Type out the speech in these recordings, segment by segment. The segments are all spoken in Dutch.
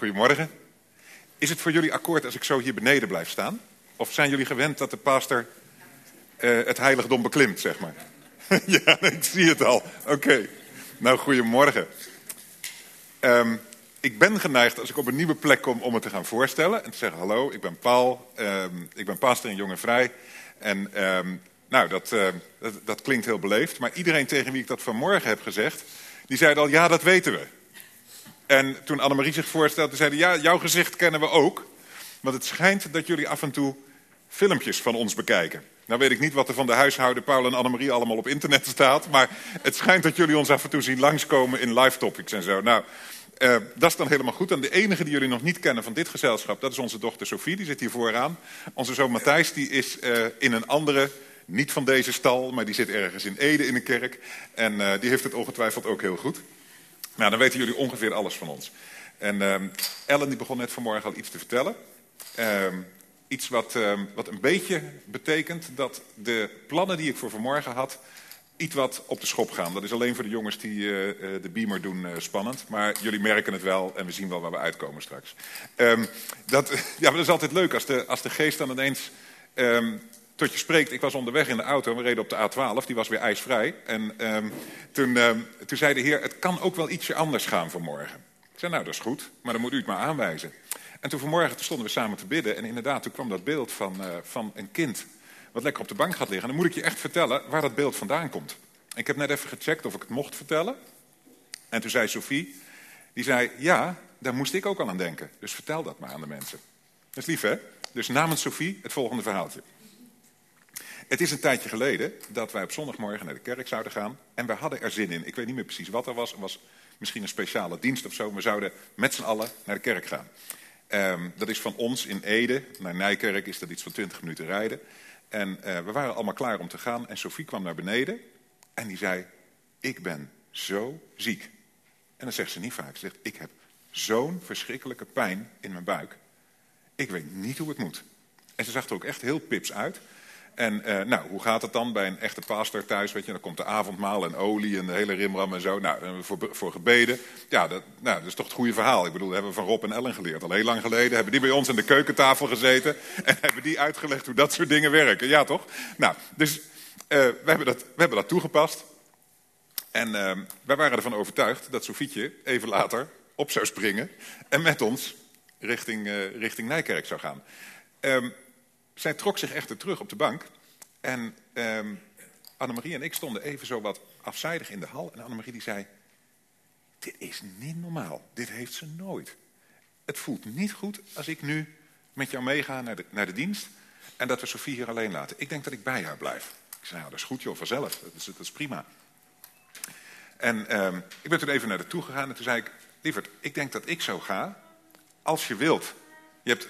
Goedemorgen. Is het voor jullie akkoord als ik zo hier beneden blijf staan? Of zijn jullie gewend dat de pastor uh, het heiligdom beklimt, zeg maar? ja, ik zie het al. Oké. Nou, goedemorgen. Um, ik ben geneigd als ik op een nieuwe plek kom om het te gaan voorstellen. En te zeggen, hallo, ik ben Paul. Um, ik ben pastor in Jong en Vrij. En um, nou, dat, uh, dat, dat, klinkt heel beleefd. Maar iedereen tegen wie ik dat vanmorgen heb gezegd... die zei al, ja, dat weten we. En toen Annemarie zich voorstelde, zeiden ja, jouw gezicht kennen we ook. Want het schijnt dat jullie af en toe filmpjes van ons bekijken. Nou weet ik niet wat er van de huishouden Paul en Annemarie allemaal op internet staat. Maar het schijnt dat jullie ons af en toe zien langskomen in live topics en zo. Nou, uh, dat is dan helemaal goed. En de enige die jullie nog niet kennen van dit gezelschap, dat is onze dochter Sophie. Die zit hier vooraan. Onze zoon Matthijs, die is uh, in een andere, niet van deze stal, maar die zit ergens in Ede in de kerk. En uh, die heeft het ongetwijfeld ook heel goed. Nou, dan weten jullie ongeveer alles van ons. En uh, Ellen die begon net vanmorgen al iets te vertellen. Uh, iets wat, uh, wat een beetje betekent dat de plannen die ik voor vanmorgen had... iets wat op de schop gaan. Dat is alleen voor de jongens die uh, de beamer doen uh, spannend. Maar jullie merken het wel en we zien wel waar we uitkomen straks. Dat, ja, maar dat is altijd leuk als de, als de geest dan ineens... Tot je spreekt, ik was onderweg in de auto, we reden op de A12, die was weer ijsvrij. En um, toen, um, toen zei de heer, het kan ook wel ietsje anders gaan vanmorgen. Ik zei, nou dat is goed, maar dan moet u het maar aanwijzen. En toen vanmorgen stonden we samen te bidden en inderdaad, toen kwam dat beeld van, uh, van een kind wat lekker op de bank gaat liggen. En dan moet ik je echt vertellen waar dat beeld vandaan komt. Ik heb net even gecheckt of ik het mocht vertellen. En toen zei Sophie, die zei, ja, daar moest ik ook al aan denken. Dus vertel dat maar aan de mensen. Dat is lief hè? Dus namens Sophie het volgende verhaaltje. Het is een tijdje geleden dat wij op zondagmorgen naar de kerk zouden gaan. En we hadden er zin in. Ik weet niet meer precies wat er was. Er was misschien een speciale dienst of zo. We zouden met z'n allen naar de kerk gaan. Um, dat is van ons in Ede. Naar Nijkerk is dat iets van 20 minuten rijden. En uh, we waren allemaal klaar om te gaan. En Sophie kwam naar beneden. En die zei, ik ben zo ziek. En dan zegt ze niet vaak. Ze zegt, ik heb zo'n verschrikkelijke pijn in mijn buik. Ik weet niet hoe het moet. En ze zag er ook echt heel pips uit. En uh, nou, hoe gaat het dan bij een echte pastor thuis? Weet je, dan komt de avondmaal en olie en de hele rimram en zo. Nou, voor, voor gebeden. Ja, dat, nou, dat is toch het goede verhaal. Ik bedoel, dat hebben we van Rob en Ellen geleerd. Al heel lang geleden hebben die bij ons aan de keukentafel gezeten. En hebben die uitgelegd hoe dat soort dingen werken. Ja, toch? Nou, dus uh, we, hebben dat, we hebben dat toegepast. En uh, wij waren ervan overtuigd dat Sofietje even later op zou springen. En met ons richting, richting Nijkerk zou gaan. Um, zij trok zich echter terug op de bank. En um, Annemarie en ik stonden even zo wat afzijdig in de hal. En Annemarie die zei, dit is niet normaal. Dit heeft ze nooit. Het voelt niet goed als ik nu met jou meega naar de, naar de dienst. En dat we Sofie hier alleen laten. Ik denk dat ik bij haar blijf. Ik zei, nou dat is goed joh, vanzelf. Dat is, dat is prima. En um, ik ben toen even naar de toe gegaan. En toen zei ik, lieverd, ik denk dat ik zo ga. Als je wilt. Je hebt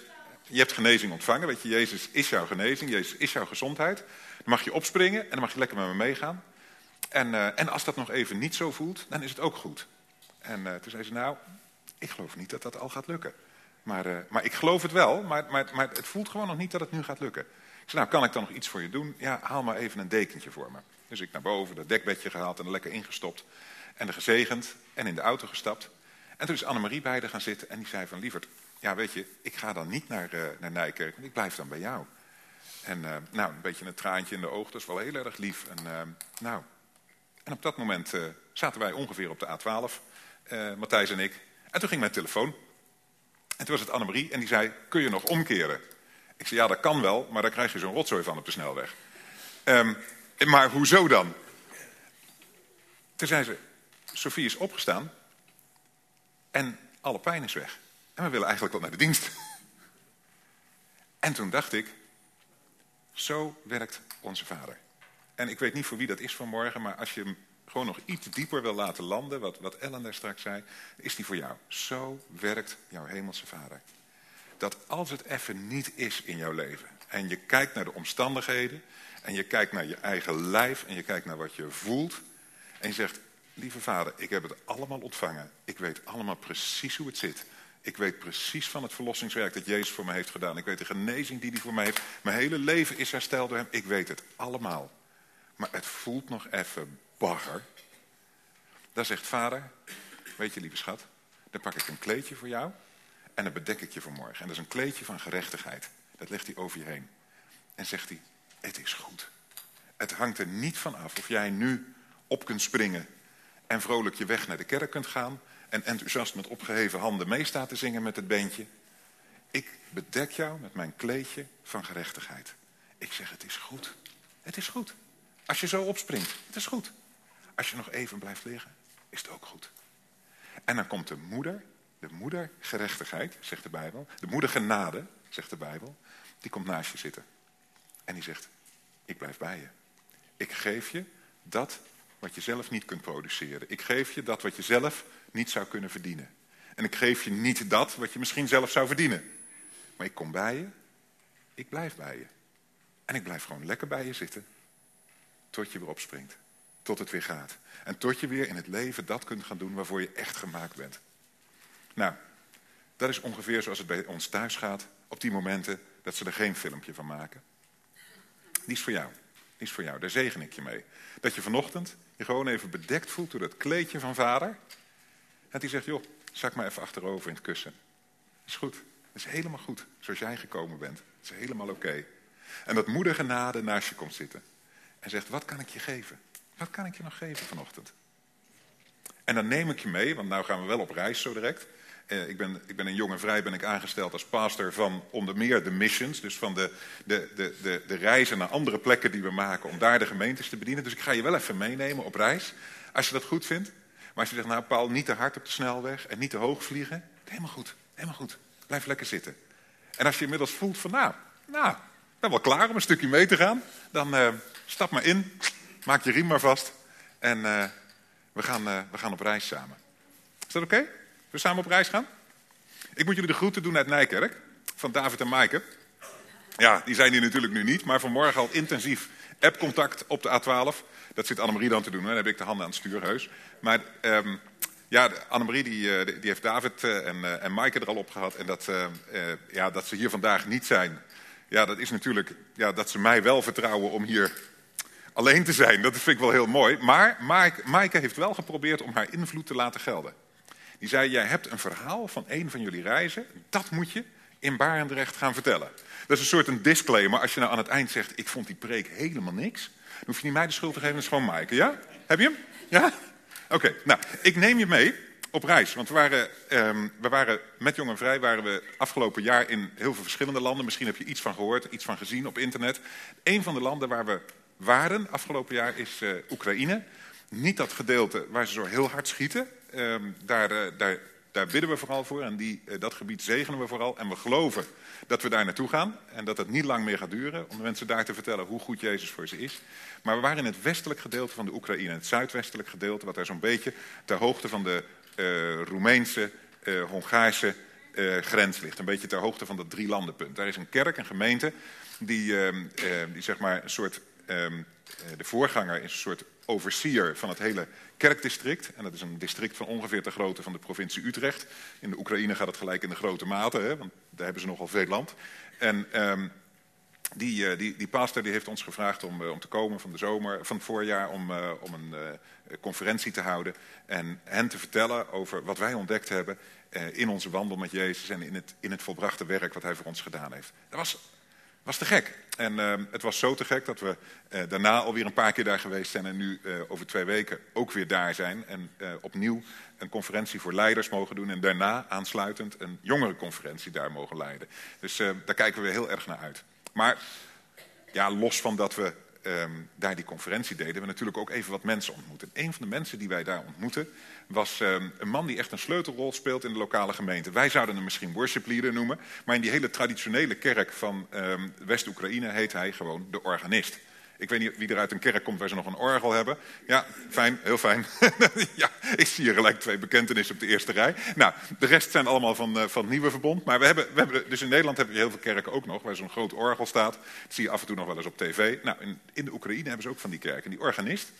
je hebt genezing ontvangen, weet je, Jezus is jouw genezing, Jezus is jouw gezondheid. Dan mag je opspringen en dan mag je lekker met me meegaan. En, uh, en als dat nog even niet zo voelt, dan is het ook goed. En uh, toen zei ze, nou, ik geloof niet dat dat al gaat lukken. Maar, uh, maar ik geloof het wel, maar, maar, maar het voelt gewoon nog niet dat het nu gaat lukken. Ik zei, nou, kan ik dan nog iets voor je doen? Ja, haal maar even een dekentje voor me. Dus ik naar boven, dat dekbedje gehaald en er lekker ingestopt. En er gezegend en in de auto gestapt. En toen is Annemarie bij gaan zitten en die zei van, lieverd, ja weet je, ik ga dan niet naar, uh, naar Nijkerk, ik blijf dan bij jou. En uh, nou, een beetje een traantje in de oog, dat is wel heel erg lief. En, uh, nou, en op dat moment zaten wij ongeveer op de A12, Matthijs en ik. En toen ging mijn telefoon. En toen was het Annemarie en die zei, kun je nog omkeren? Ik zei, ja dat kan wel, maar daar krijg je zo'n rotzooi van op de snelweg. Um, maar hoezo dan? Toen zei ze, Sofie is opgestaan en alle pijn is weg. En we willen eigenlijk wel naar de dienst. En toen dacht ik, zo werkt onze vader. En ik weet niet voor wie dat is vanmorgen, maar als je hem gewoon nog iets dieper wil laten landen, wat, wat Ellen daar straks zei, is die voor jou. Zo werkt jouw hemelse vader. Dat als het even niet is in jouw leven, en je kijkt naar de omstandigheden, en je kijkt naar je eigen lijf, en je kijkt naar wat je voelt, en je zegt, lieve vader, ik heb het allemaal ontvangen. Ik weet allemaal precies hoe het zit. Ik weet precies van het verlossingswerk dat Jezus voor mij heeft gedaan. Ik weet de genezing die hij voor mij heeft. Mijn hele leven is hersteld door hem. Ik weet het allemaal. Maar het voelt nog even bagger. Dan zegt vader, weet je lieve schat, dan pak ik een kleedje voor jou. En dan bedek ik je vanmorgen. En dat is een kleedje van gerechtigheid. Dat legt hij over je heen. En zegt hij, het is goed. Het hangt er niet van af of jij nu op kunt springen en vrolijk je weg naar de kerk kunt gaan en enthousiast met opgeheven handen meestaat te zingen met het beentje. Ik bedek jou met mijn kleedje van gerechtigheid. Ik zeg, het is goed. Het is goed. Als je zo opspringt, het is goed. Als je nog even blijft liggen, is het ook goed. En dan komt de moeder, de moeder gerechtigheid, zegt de Bijbel. De moeder genade, zegt de Bijbel. Die komt naast je zitten. En die zegt, ik blijf bij je. Ik geef je dat wat je zelf niet kunt produceren. Ik geef je dat wat je zelf niet zou kunnen verdienen. En ik geef je niet dat wat je misschien zelf zou verdienen. Maar ik kom bij je, ik blijf bij je. En ik blijf gewoon lekker bij je zitten, tot je weer opspringt. Tot het weer gaat. En tot je weer in het leven dat kunt gaan doen waarvoor je echt gemaakt bent. Nou, dat is ongeveer zoals het bij ons thuis gaat op die momenten dat ze er geen filmpje van maken. Die is voor jou. Die is voor jou. Daar zegen ik je mee. Dat je vanochtend je gewoon even bedekt voelt door dat kleedje van vader. En die zegt, joh, zak maar even achterover in het kussen. Is goed. Is helemaal goed, zoals jij gekomen bent. Is helemaal oké. En dat moeder genade naast je komt zitten. En zegt, wat kan ik je geven? Wat kan ik je nog geven vanochtend? En dan neem ik je mee, want nou gaan we wel op reis zo direct. Eh, ik, ben, ik ben een jonge vrij, ben ik aangesteld als pastor van onder meer de missions. Dus van de, de, de, de, de reizen naar andere plekken die we maken om daar de gemeentes te bedienen. Dus ik ga je wel even meenemen op reis, als je dat goed vindt. Maar als je zegt, nou Paul, niet te hard op de snelweg en niet te hoog vliegen. Helemaal goed, helemaal goed. Blijf lekker zitten. En als je inmiddels voelt van, nou, nou, ik ben wel klaar om een stukje mee te gaan. Dan uh, stap maar in, maak je riem maar vast. En uh, we, gaan, we gaan op reis samen. Is dat oké? We samen op reis gaan? Ik moet jullie de groeten doen uit Nijkerk. Van David en Maaike. Ja, die zijn hier natuurlijk nu niet. Maar vanmorgen al intensief appcontact op de A12. Dat zit Annemarie dan te doen. Hè? Dan heb ik de handen aan het stuur, heus. Maar um, ja, Annemarie die, die heeft David en, en Maaike er al op gehad. En dat, uh, ja, dat ze hier vandaag niet zijn. Ja, dat is natuurlijk ja, dat ze mij wel vertrouwen om hier alleen te zijn. Dat vind ik wel heel mooi. Maar Maaike heeft wel geprobeerd om haar invloed te laten gelden. Die zei, jij hebt een verhaal van een van jullie reizen. Dat moet je in Barendrecht gaan vertellen. Dat is een soort een disclaimer. Als je nou aan het eind zegt, ik vond die preek helemaal niks. Dan hoef je niet mij de schuld te geven, dat is gewoon Maaike. Ja? Heb je hem? Ja? Oké, nou, ik neem je mee op reis. Want we waren, um, we waren met Jong en Vrij waren we afgelopen jaar in heel veel verschillende landen. Misschien heb je iets van gehoord, iets van gezien op internet. Een van de landen waar we waren afgelopen jaar is uh, Oekraïne. Niet dat gedeelte waar ze zo heel hard schieten. Um, daar, uh, daar, daar bidden we vooral voor en die, uh, dat gebied zegenen we vooral. En we geloven dat we daar naartoe gaan en dat het niet lang meer gaat duren... om de mensen daar te vertellen hoe goed Jezus voor ze is. Maar we waren in het westelijk gedeelte van de Oekraïne. Het zuidwestelijk gedeelte, wat daar zo'n beetje ter hoogte van de uh, Roemeense, uh, Hongaarse grens ligt. Een beetje ter hoogte van dat drie landenpunt. Daar is een kerk, een gemeente, die, die zeg maar een soort... de voorganger is een soort overseer van het hele kerkdistrict. En dat is een district van ongeveer de grootte van de provincie Utrecht. In de Oekraïne gaat het gelijk in de grote mate, hè, want daar hebben ze nogal veel land. En um, die, die, die pastor die heeft ons gevraagd om, om te komen van de zomer, van het voorjaar om, uh, om een conferentie te houden. En hen te vertellen over wat wij ontdekt hebben in onze wandel met Jezus en in het, in het volbrachte werk wat hij voor ons gedaan heeft. Dat was, was te gek. En het was zo te gek dat we daarna alweer een paar keer daar geweest zijn en nu over twee weken ook weer daar zijn. En opnieuw een conferentie voor leiders mogen doen en daarna aansluitend een jongerenconferentie daar mogen leiden. Dus daar kijken we heel erg naar uit. Maar ja, los van dat we um, daar die conferentie deden, we natuurlijk ook even wat mensen ontmoet. En een van de mensen die wij daar ontmoetten was um, een man die echt een sleutelrol speelt in de lokale gemeente. Wij zouden hem misschien worship leader noemen, maar in die hele traditionele kerk van um, West-Oekraïne heet hij gewoon de organist. Ik weet niet wie er uit een kerk komt waar ze nog een orgel hebben. Ja, fijn, heel fijn. ja, ik zie hier gelijk twee bekentenissen op de eerste rij. Nou, de rest zijn allemaal van, uh, van het nieuwe verbond. Maar we hebben, we hebben, dus in Nederland hebben we heel veel kerken ook nog, waar zo'n groot orgel staat. Dat zie je af en toe nog wel eens op tv. Nou, in, in de Oekraïne hebben ze ook van die kerken. Die organist,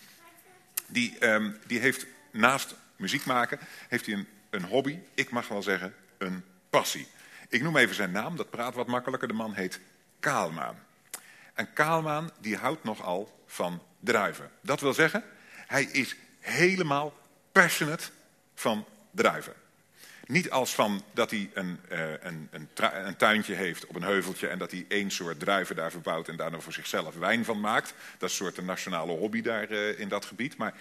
die, um, die heeft naast muziek maken, heeft hij een, een hobby, ik mag wel zeggen, een passie. Ik noem even zijn naam, dat praat wat makkelijker. De man heet Kaalmaan. En Kaalmaan die houdt nogal van druiven. Dat wil zeggen, hij is helemaal passionate van druiven. Niet als van dat hij een, uh, een, een, een, tuintje heeft op een heuveltje en dat hij één soort druiven daar verbouwt en daar dan voor zichzelf wijn van maakt. Dat is een soort een nationale hobby daar uh, in dat gebied. Maar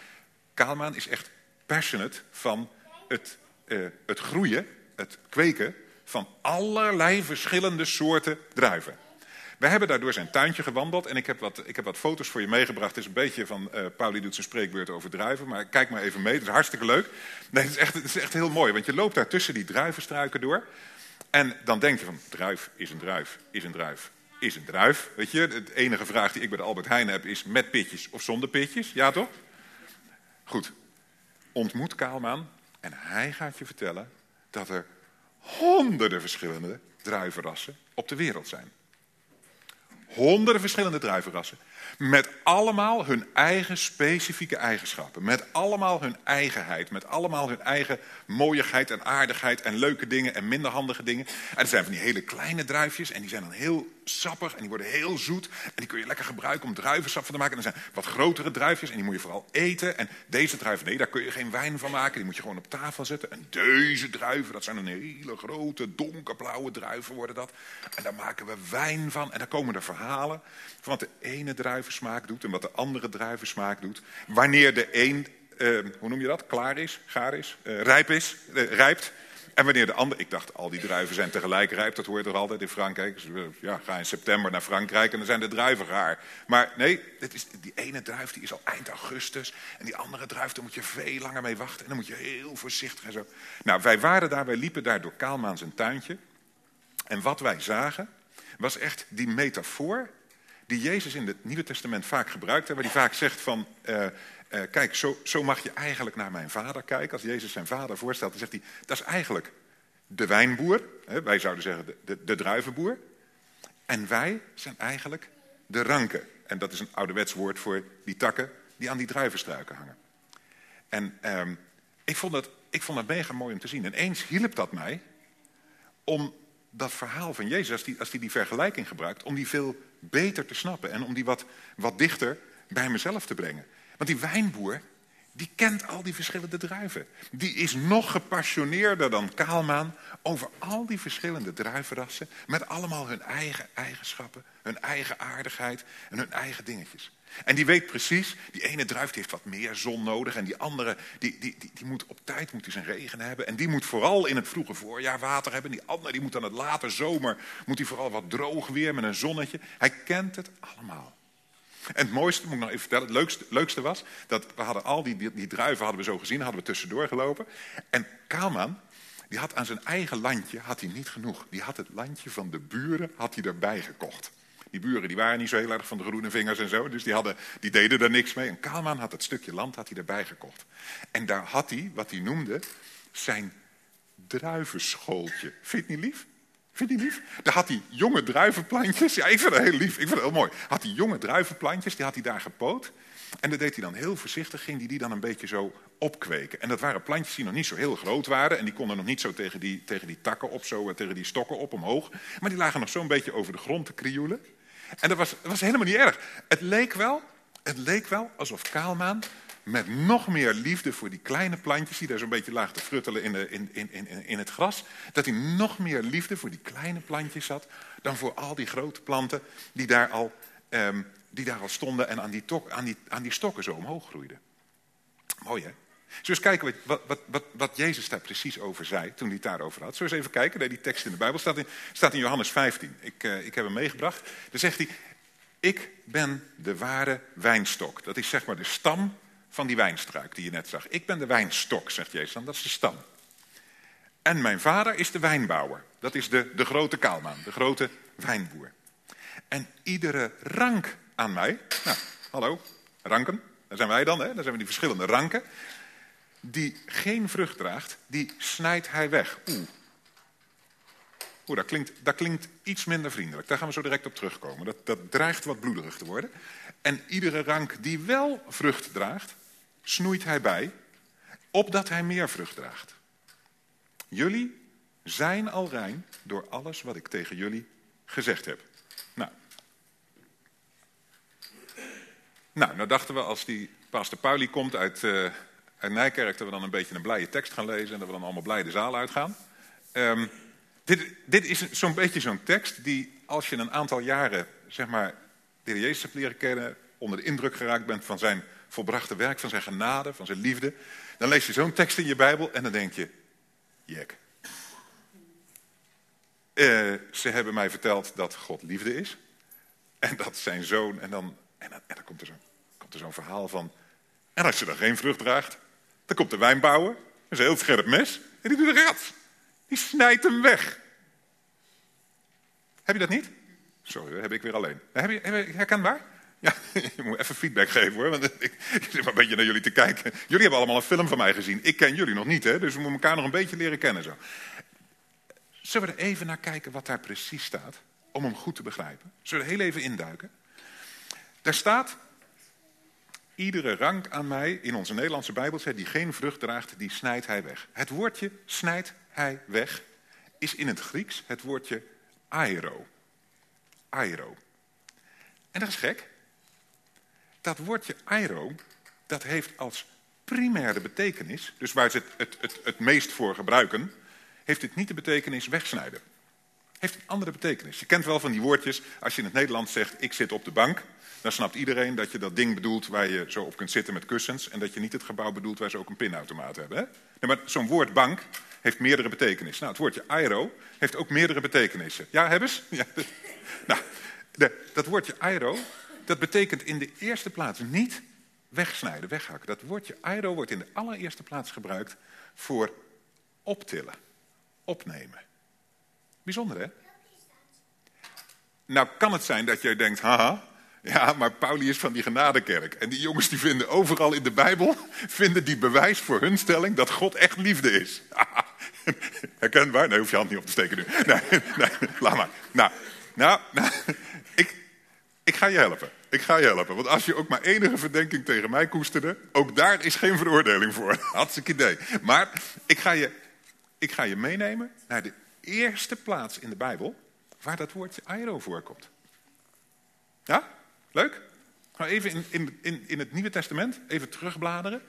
Kaalmaan is echt passionate van het, uh, het groeien, het kweken van allerlei verschillende soorten druiven. We hebben daardoor zijn tuintje gewandeld en ik heb wat, ik heb wat foto's voor je meegebracht. Het is een beetje van, uh, Pauli doet zijn spreekbeurt over druiven, maar kijk maar even mee, het is hartstikke leuk. Nee, het is, echt, het is echt heel mooi, want je loopt daar tussen die druivenstruiken door. En dan denk je van, druif is een druif, is een druif, is een druif. Weet je, de enige vraag die ik bij de Albert Heijn heb is met pitjes of zonder pitjes, ja toch? Goed, ontmoet Kaalmaan en hij gaat je vertellen dat er honderden verschillende druivenrassen op de wereld zijn. Honderden verschillende druivenrassen. Met allemaal hun eigen specifieke eigenschappen. Met allemaal hun eigenheid. Met allemaal hun eigen mooiigheid en aardigheid en leuke dingen en minder handige dingen. En er zijn van die hele kleine druifjes en die zijn dan heel sappig en die worden heel zoet. En die kun je lekker gebruiken om druivensap van te maken. En er zijn wat grotere druifjes en die moet je vooral eten. En deze druiven, nee, daar kun je geen wijn van maken. Die moet je gewoon op tafel zetten. En deze druiven, dat zijn een hele grote, donkerblauwe druiven worden dat. En daar maken we wijn van. En daar komen er verhalen van wat de ene druivensmaak doet en wat de andere druivensmaak doet. Wanneer de een, uh, hoe noem je dat, klaar is, gaar is, uh, rijp is, uh, rijpt. En wanneer de andere, ik dacht al die druiven zijn tegelijk rijp, dat hoor je toch altijd in Frankrijk. Dus, ja, ga in september naar Frankrijk en dan zijn de druiven gaar. Maar nee, dit is, die ene druif die is al eind augustus. En die andere druif, daar moet je veel langer mee wachten. En dan moet je heel voorzichtig en zo. Nou, wij waren daar, wij liepen daar door Kaalmaan zijn tuintje. En wat wij zagen, was echt die metafoor die Jezus in het Nieuwe Testament vaak gebruikt. Waar hij vaak zegt van, uh, uh, kijk, zo, zo, mag je eigenlijk naar mijn vader kijken. Als Jezus zijn vader voorstelt, dan zegt hij, dat is eigenlijk de wijnboer. Hè, wij zouden zeggen de, de, druivenboer. En wij zijn eigenlijk de ranken. En dat is een ouderwets woord voor die takken die aan die druivenstruiken hangen. En uh, ik, vond dat, ik vond dat mega mooi om te zien. En eens hielp dat mij om dat verhaal van Jezus, als die, als die, die vergelijking gebruikt, om die veel beter te snappen en om die wat, wat dichter bij mezelf te brengen. Want die wijnboer, die kent al die verschillende druiven. Die is nog gepassioneerder dan Kaalmaan over al die verschillende druivenrassen. Met allemaal hun eigen eigenschappen, hun eigen aardigheid en hun eigen dingetjes. En die weet precies, die ene druif heeft wat meer zon nodig. En die andere, die, die, die, die moet op tijd moet zijn regen hebben. En die moet vooral in het vroege voorjaar water hebben. Die andere die moet dan het late zomer, moet die vooral wat droog weer met een zonnetje. Hij kent het allemaal. En het mooiste, moet ik nog even vertellen, het leukste, leukste was... dat we hadden al die, die, die druiven hadden we zo gezien, hadden we tussendoor gelopen. En Kaalman, die had aan zijn eigen landje had hij niet genoeg. Die had het landje van de buren had hij erbij gekocht. Die buren die waren niet zo heel erg van de groene vingers en zo. Dus die, hadden, die deden er niks mee. En Kaalman had het stukje land had hij erbij gekocht. En daar had hij, wat hij noemde, zijn druivenschooltje. Vind je het niet lief? Vind je het lief? Daar had hij jonge druivenplantjes. Ja, ik vind het heel lief. Ik vind het heel mooi. Had hij jonge druivenplantjes, die had hij daar gepoot. En dat deed hij dan heel voorzichtig, ging hij die dan een beetje zo opkweken. En dat waren plantjes die nog niet zo heel groot waren. En die konden nog niet zo tegen die, tegen die takken op, zo, tegen die stokken op omhoog. Maar die lagen nog zo'n beetje over de grond te krioelen. En dat was, was helemaal niet erg. Het leek wel, het leek wel alsof Kaalmaan met nog meer liefde voor die kleine plantjes die daar zo'n beetje lagen te fruttelen in, de, in, in, in, in het gras, dat hij nog meer liefde voor die kleine plantjes had dan voor al die grote planten die daar al, um, die daar al stonden en aan die, aan, die, aan die stokken zo omhoog groeiden. Mooi hè? Zullen we eens kijken wat, wat, wat, wat, Jezus daar precies over zei toen hij het daarover had. Zullen eens even kijken naar die tekst in de Bijbel. staat in, staat in Johannes 15. Ik, uh, ik heb hem meegebracht. Daar zegt hij, ik ben de ware wijnstok. Dat is zeg maar de stam van die wijnstruik die je net zag. Ik ben de wijnstok, zegt Jezus dan. Dat is de stam. En mijn vader is de wijnbouwer. Dat is de, de grote kaalman, de grote wijnboer. En iedere rank aan mij, nou, hallo, ranken, daar zijn wij dan, hè? daar zijn we die verschillende ranken die geen vrucht draagt, die snijdt hij weg. Oeh. Oeh, dat klinkt, dat klinkt iets minder vriendelijk. Daar gaan we zo direct op terugkomen. Dat, dat dreigt wat bloederig te worden. En iedere rank die wel vrucht draagt, snoeit hij bij, opdat hij meer vrucht draagt. Jullie zijn al rein door alles wat ik tegen jullie gezegd heb. Nou, nou, nou dachten we als die pastor Pauli komt uit, uh, uit Nijkerk dat we dan een beetje een blije tekst gaan lezen en dat we dan allemaal blij de zaal uitgaan. Ehm, dit, dit is zo'n beetje zo'n tekst die, als je een aantal jaren, zeg maar, de heer leren kennen, onder de indruk geraakt bent van zijn volbrachte werk, van zijn genade, van zijn liefde, dan lees je zo'n tekst in je Bijbel en dan denk je, jek. Uh, ze hebben mij verteld dat God liefde is. En dat zijn zoon. En dan, en dan, en dan komt er zo'n zo verhaal van. En als je dan geen vrucht draagt, dan komt de wijnbouwer. Dat is een heel scherp mes. En die doet een rat. Die snijdt hem weg. Heb je dat niet? Sorry, dat heb ik weer alleen. Heb je, heb je herkenbaar? Ja, je moet even feedback geven hoor. Want ik, ik zit maar een beetje naar jullie te kijken. Jullie hebben allemaal een film van mij gezien. Ik ken jullie nog niet, hè? dus we moeten elkaar nog een beetje leren kennen. Zo. Zullen we er even naar kijken wat daar precies staat? Om hem goed te begrijpen. Zullen we er heel even induiken? Daar staat, iedere rank aan mij in onze Nederlandse Bijbel die geen vrucht draagt, die snijdt hij weg. Het woordje snijdt hij weg is in het Grieks het woordje aero. Aero. En dat is gek. Dat woordje aero, dat heeft als primaire betekenis, dus waar ze het, het, het, het meest voor gebruiken, heeft het niet de betekenis wegsnijden. Heeft een andere betekenis. Je kent wel van die woordjes, als je in het Nederlands zegt ik zit op de bank, dan snapt iedereen dat je dat ding bedoelt waar je zo op kunt zitten met kussens en dat je niet het gebouw bedoelt waar ze ook een pinautomaat hebben. Hè? Maar zo'n woord bank heeft meerdere betekenissen. Nou, het woordje aero heeft ook meerdere betekenissen. Ja, hebben ze? Ja. Nou, de, dat woordje aero, dat betekent in de eerste plaats niet wegsnijden, weghakken. Dat woordje aero wordt in de allereerste plaats gebruikt voor optillen opnemen. Bijzonder, hè? Nou kan het zijn dat jij denkt, haha, ja, maar Pauli is van die genadekerk. En die jongens die vinden overal in de Bijbel, vinden die bewijs voor hun stelling dat God echt liefde is. Herkenbaar? Nee, hoef je hand niet op te steken nu. Nee, nee laat maar. Nou, nou, nou ik, ik ga je helpen. Ik ga je helpen. Want als je ook maar enige verdenking tegen mij koesterde, ook daar is geen veroordeling voor. Hartstikke idee. Maar ik ga je ik ga je meenemen naar de eerste plaats in de Bijbel waar dat woordje airo voorkomt. Ja? Leuk? Nou even in, in, in, in het Nieuwe Testament, even terugbladeren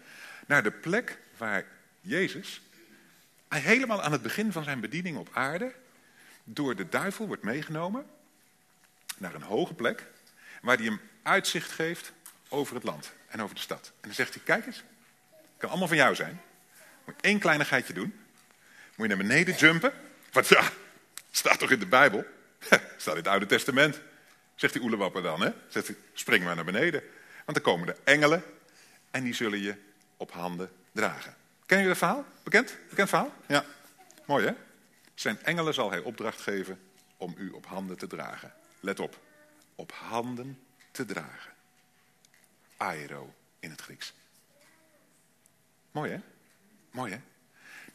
naar de plek waar Jezus helemaal aan het begin van zijn bediening op aarde door de duivel wordt meegenomen naar een hoge plek waar hij hem uitzicht geeft over het land en over de stad. En dan zegt hij, kijk eens, het kan allemaal van jou zijn. Moet één kleinigheidje doen. Moet je naar beneden jumpen? Want ja, staat toch in de Bijbel? staat in het Oude Testament. Zegt die oelewapper dan, hè? Zegt hij, spring maar naar beneden. Want dan komen de engelen en die zullen je op handen dragen. Ken je dat verhaal? Bekend? Bekend verhaal? Ja. Mooi, hè? Zijn engelen zal hij opdracht geven om u op handen te dragen. Let op. Op handen te dragen. Aero in het Grieks. Mooi, hè? Mooi, hè?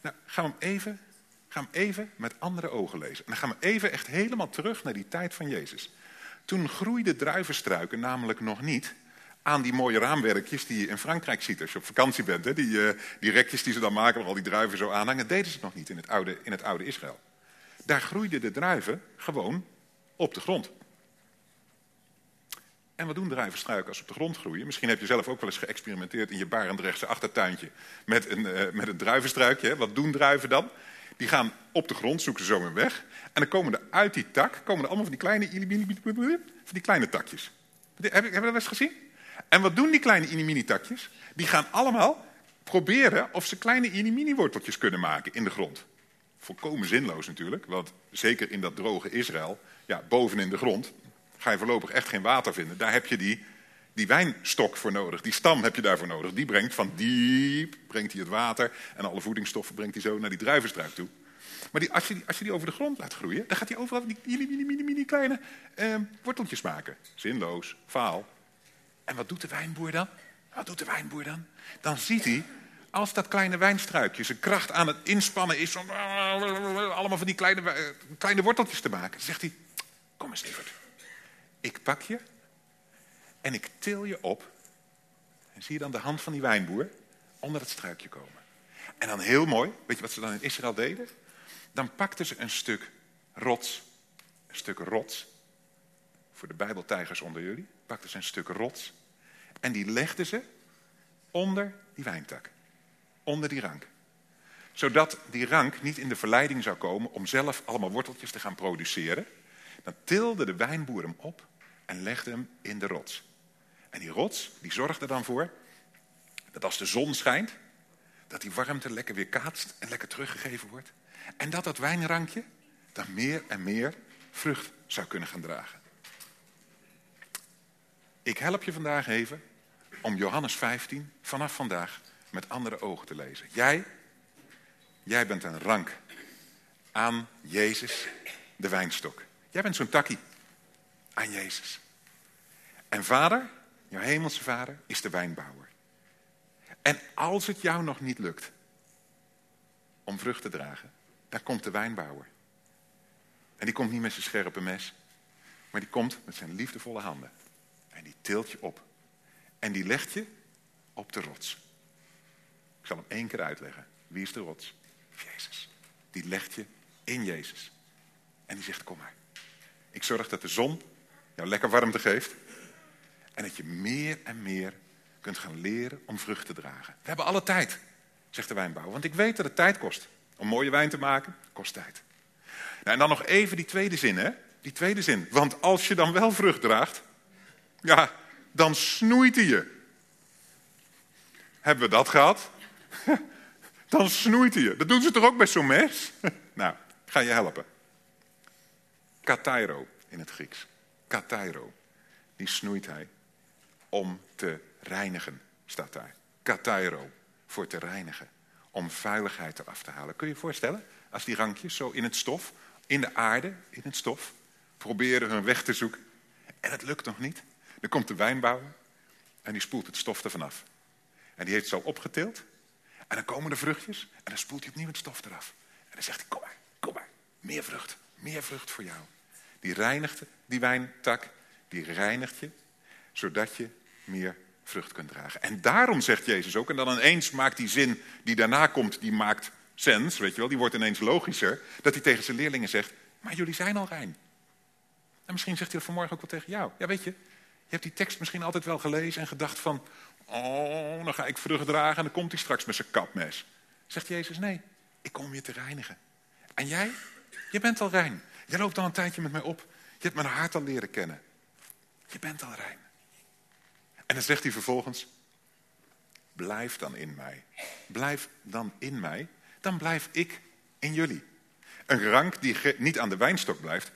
Nou, gaan we hem even, we hem even met andere ogen lezen. En dan gaan we even echt helemaal terug naar die tijd van Jezus. Toen groeiden druivenstruiken namelijk nog niet aan die mooie raamwerkjes die je in Frankrijk ziet als je op vakantie bent. Hè? Die, uh, die rekjes die ze dan maken waar al die druiven zo aanhangen, deden ze nog niet in het oude, in het oude Israël. Daar groeiden de druiven gewoon op de grond. En wat doen druivenstruiken als ze op de grond groeien? Misschien heb je zelf ook wel eens geëxperimenteerd in je Barendrechtse achtertuintje met een, uh, met een druivenstruikje. Wat doen druiven dan? Die gaan op de grond, zoeken zo een weg. En dan komen er uit die tak komen er allemaal van die kleine, van die kleine takjes. Heb je, dat eens gezien? En wat doen die kleine inimini takjes? Die gaan allemaal proberen of ze kleine inimini worteltjes kunnen maken in de grond. Volkomen zinloos natuurlijk, want zeker in dat droge Israël, ja, boven in de grond, ga je voorlopig echt geen water vinden. Daar heb je die, die wijnstok voor nodig. Die stam heb je daarvoor nodig. Die brengt van diep brengt hij het water en alle voedingsstoffen brengt hij zo naar die druivenstruik toe. Maar die, als, je die, als je die over de grond laat groeien, dan gaat hij overal die mini, mini, mini, kleine eh, worteltjes maken. Zinloos, faal. En wat doet de wijnboer dan? Wat doet de wijnboer dan? Dan ziet hij, als dat kleine wijnstruikje zijn kracht aan het inspannen is om allemaal van die kleine, eh, kleine worteltjes te maken, zegt hij, kom eens lieverd. Ik pak je en ik til je op. En zie je dan de hand van die wijnboer onder het struikje komen. En dan heel mooi, weet je wat ze dan in Israël deden? Dan pakten ze een stuk rots, een stuk rots, voor de bijbeltijgers onder jullie, pakten ze een stuk rots en die legden ze onder die wijntak. onder die rank. Zodat die rank niet in de verleiding zou komen om zelf allemaal worteltjes te gaan produceren. Dan tilde de wijnboer hem op en legde hem in de rots. En die rots die zorgde er dan voor dat als de zon schijnt, dat die warmte lekker weer kaatst en lekker teruggegeven wordt. En dat dat wijnrankje dan meer en meer vrucht zou kunnen gaan dragen. Ik help je vandaag even om Johannes 15 vanaf vandaag met andere ogen te lezen. Jij, jij bent een rank aan Jezus, de wijnstok. Jij bent zo'n takkie aan Jezus. En vader, jouw hemelse vader, is de wijnbouwer. En als het jou nog niet lukt om vrucht te dragen, dan komt de wijnbouwer. En die komt niet met zijn scherpe mes, maar die komt met zijn liefdevolle handen. En die tilt je op. En die legt je op de rots. Ik zal hem één keer uitleggen. Wie is de rots? Jezus. Die legt je in Jezus. En die zegt, kom maar. Ik zorg dat de zon jou lekker warmte geeft. En dat je meer en meer kunt gaan leren om vrucht te dragen. We hebben alle tijd, zegt de wijnbouwer. Want ik weet dat het tijd kost. Om mooie wijn te maken, kost tijd. Nou, en dan nog even die tweede zin, hè? Die tweede zin. Want als je dan wel vrucht draagt, ja, dan snoeit hij je. Hebben we dat gehad? dan snoeit hij je. Dat doen ze toch ook bij zo'n mes? nou, ga je helpen. Katairo in het Grieks. Katairo. Die snoeit hij om te reinigen, staat daar. Katairo, voor te reinigen. Om vuiligheid eraf te halen. Kun je je voorstellen? Als die rankjes zo in het stof, in de aarde, in het stof, proberen hun weg te zoeken. En het lukt nog niet. Dan komt de wijnbouwer en die spoelt het stof ervan af. En die heeft het zo opgetild. En dan komen de vruchtjes en dan spoelt hij opnieuw het stof eraf. En dan zegt hij, kom maar, kom maar. Meer vrucht, meer vrucht voor jou. Die reinigt die wijntak, die reinigt je, zodat je meer vrucht kunt dragen. En daarom zegt Jezus ook, en dan ineens maakt die zin die daarna komt, die maakt sens, weet je wel, die wordt ineens logischer, dat hij tegen zijn leerlingen zegt, maar jullie zijn al rein. En misschien zegt hij vanmorgen ook wel tegen jou. Ja, weet je, je hebt die tekst misschien altijd wel gelezen en gedacht van, oh, dan ga ik vrucht dragen en dan komt hij straks met zijn kapmes. Zegt Jezus, nee, ik kom je te reinigen. En jij, je bent al rein. Je loopt al een tijdje met mij op. Je hebt mijn hart al leren kennen. Je bent al rein. En dan zegt hij vervolgens, blijf dan in mij. Blijf dan in mij, dan blijf ik in jullie. Een rank die niet aan de wijnstok blijft,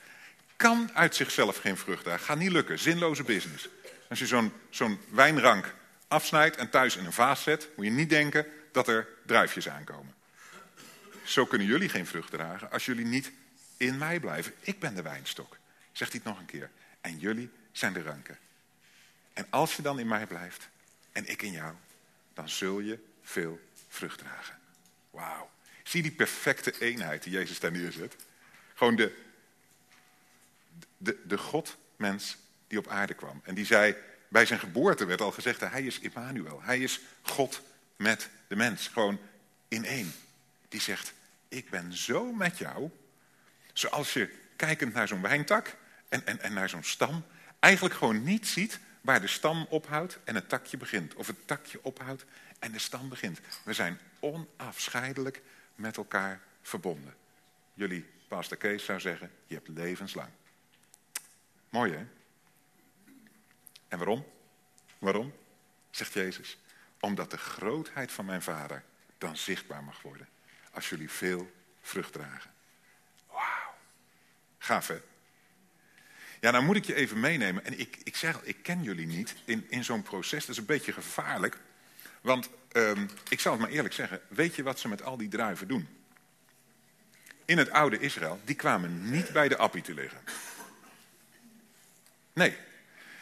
kan uit zichzelf geen vrucht dragen. Gaat niet lukken, zinloze business. Als je zo'n wijnrank afsnijdt en thuis in een vaas zet, moet je niet denken dat er druifjes aankomen. Zo kunnen jullie geen vrucht dragen als jullie niet in mij blijven. Ik ben de wijnstok, zegt hij het nog een keer. En jullie zijn de ranken. En als je dan in mij blijft en ik in jou, dan zul je veel vrucht dragen. Wauw. Zie die perfecte eenheid die Jezus daar neerzet. Gewoon de, de, de God-mens die op aarde kwam. En die zei, bij zijn geboorte werd al gezegd, hij is Immanuel. Hij is God met de mens. Gewoon in één. Die zegt, ik ben zo met jou. Zoals je kijkend naar zo'n wijntak en, en, en naar zo'n stam... eigenlijk gewoon niet ziet waar de stam ophoudt en het takje begint. Of het takje ophoudt en de stam begint. We zijn onafscheidelijk met elkaar verbonden. Jullie pastor Kees zou zeggen, je hebt levenslang. Mooi hè? En waarom? Waarom? Zegt Jezus. Omdat de grootheid van mijn vader dan zichtbaar mag worden. Als jullie veel vrucht dragen. Wauw. Gaaf hè? Ja, nou moet ik je even meenemen. En ik, ik zeg, ik ken jullie niet in, in zo'n proces. Dat is een beetje gevaarlijk. Want um, ik zal het maar eerlijk zeggen. Weet je wat ze met al die druiven doen? In het oude Israël, die kwamen niet bij de appie te liggen. Nee.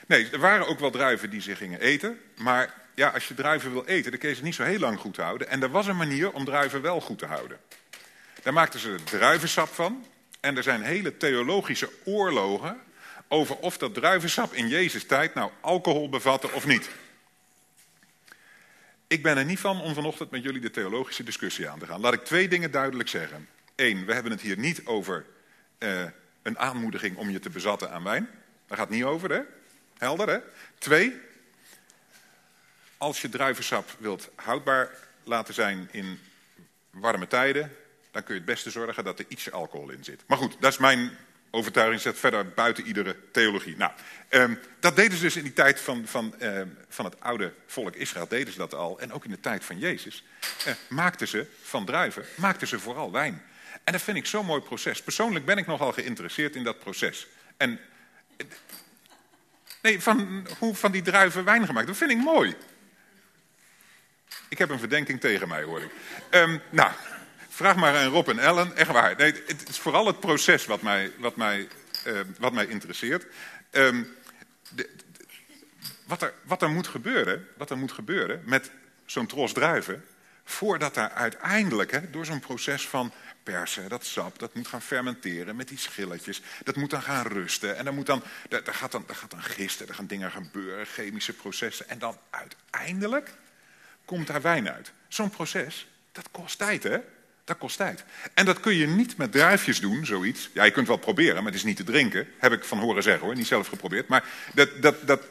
Nee, er waren ook wel druiven die ze gingen eten. Maar ja, als je druiven wil eten, dan kun je ze niet zo heel lang goed houden. En er was een manier om druiven wel goed te houden. Daar maakten ze druivensap van. En er zijn hele theologische oorlogen over of dat druivensap in Jezus tijd nou alcohol bevatte of niet. Ik ben er niet van om vanochtend met jullie de theologische discussie aan te gaan. Laat ik twee dingen duidelijk zeggen. Eén, we hebben het hier niet over uh, een aanmoediging om je te bezatten aan wijn. Daar gaat het niet over, hè? Helder, hè? Twee, als je druivensap wilt houdbaar laten zijn in warme tijden, dan kun je het beste zorgen dat er ietsje alcohol in zit. Maar goed, dat is mijn overtuiging, zet verder buiten iedere theologie. Nou, um, dat deden ze dus in die tijd van, van, um, van het oude volk Israël, deden ze dat al. En ook in de tijd van Jezus uh, maakten ze van druiven, maakten ze vooral wijn. En dat vind ik zo'n mooi proces. Persoonlijk ben ik nogal geïnteresseerd in dat proces. En nee, van hoe van die druiven wijn gemaakt, dat vind ik mooi. Ik heb een verdenking tegen mij, hoor ik. Um, nou, vraag maar aan Rob en Ellen. Echt waar. Nee, het is vooral het proces wat mij, wat mij, uh, wat mij interesseert. Um, de, wat, er, wat, er moet gebeuren, wat er moet gebeuren met zo'n tros druiven... voordat daar uiteindelijk, hè, door zo'n proces van persen, dat sap, dat moet gaan fermenteren met die schilletjes. Dat moet dan gaan rusten. En dan moet dan, daar gaat dan, daar gaat dan gisten, er gaan dingen gebeuren, chemische processen. En dan uiteindelijk komt daar wijn uit. Zo'n proces, dat kost tijd, hè? Dat kost tijd. En dat kun je niet met druifjes doen, zoiets. Ja, je kunt wel proberen, maar het is niet te drinken. Heb ik van horen zeggen hoor, niet zelf geprobeerd. Maar dat, dat, dat,